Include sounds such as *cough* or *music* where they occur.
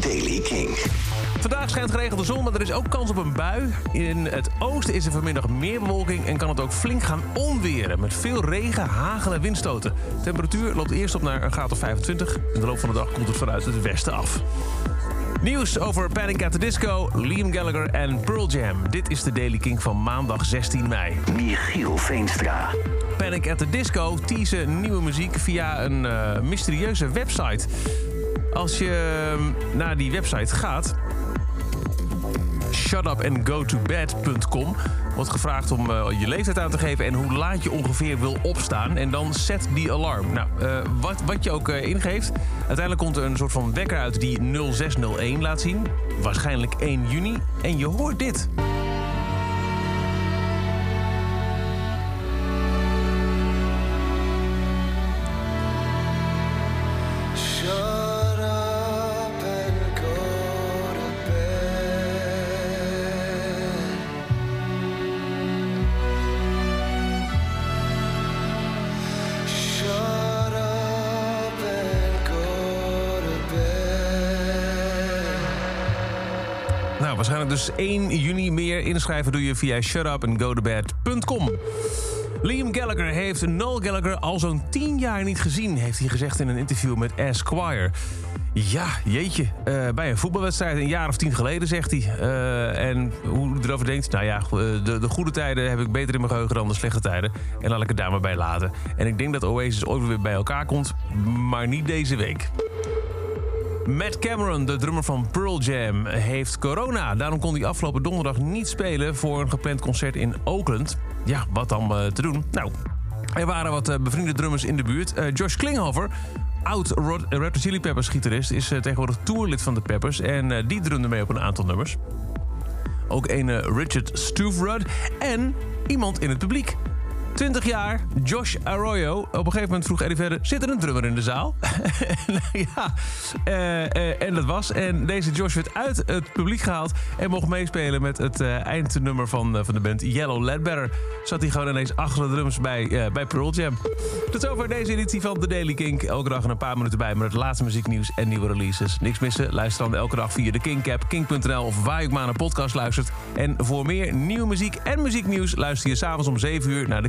Daily King. Vandaag schijnt geregeld de zon, maar er is ook kans op een bui. In het oosten is er vanmiddag meer bewolking en kan het ook flink gaan onweren. Met veel regen, hagel en windstoten. De temperatuur loopt eerst op naar een graad of 25. In de loop van de dag komt het vanuit het westen af. Nieuws over Panic at the Disco, Liam Gallagher en Pearl Jam. Dit is de Daily King van maandag 16 mei. Michiel Veenstra. Panic at the Disco teasen nieuwe muziek via een eh, mysterieuze website. Als je ehm, naar die website gaat, shutupandgotobed.com, wordt gevraagd om eh, je leeftijd aan te geven en hoe laat je ongeveer wil opstaan. En dan zet die alarm. Nou, eh, wat, wat je ook eh, ingeeft, uiteindelijk komt er een soort van wekker uit die 0601 laat zien. Waarschijnlijk 1 juni. En je hoort dit. Nou, waarschijnlijk dus 1 juni meer inschrijven doe je via shutupandgotobed.com. Liam Gallagher heeft Noel Gallagher al zo'n 10 jaar niet gezien, heeft hij gezegd in een interview met Esquire. Ja, jeetje. eh, bij een voetbalwedstrijd een jaar of tien geleden, zegt hij. Eh, en hoe hij erover denkt, nou ja, eh, de, de goede tijden heb ik beter in mijn geheugen dan de slechte tijden. En laat ik het daar maar bij laten. En ik denk dat Oasis ooit weer bij elkaar komt, maar niet deze week. Matt Cameron, de drummer van Pearl Jam, heeft corona. Daarom kon hij afgelopen donderdag niet spelen voor een gepland concert in Oakland. Ja, wat dan eh, te doen? Nou, er waren wat eh, bevriende drummers in de buurt. Eh, Josh Klinghoffer, oud Red Chili Peppers gitarist... is tegenwoordig tourlid van de Peppers en die drumde mee op een aantal nummers. Ook een Richard Stuvrud en iemand in het publiek. 20 jaar, Josh Arroyo. Op een gegeven moment vroeg Eddie verder... zit er een drummer in de zaal? *laughs* ja, eh, eh, en dat was. En deze Josh werd uit het publiek gehaald... en mocht meespelen met het eh, eindnummer van, van de band Yellow Ledbetter. Zat hij gewoon ineens achter de drums bij, bij Pearl Jam. Tot zover deze editie van The Daily Kink. Elke dag een paar minuten bij met het laatste muzieknieuws en nieuwe releases. Niks missen? Luister dan elke dag via de Kink-app, kink.nl... of waar je ook maar naar een podcast luistert. En voor meer nieuwe muziek en muzieknieuws... luister je s'avonds om 7 uur naar de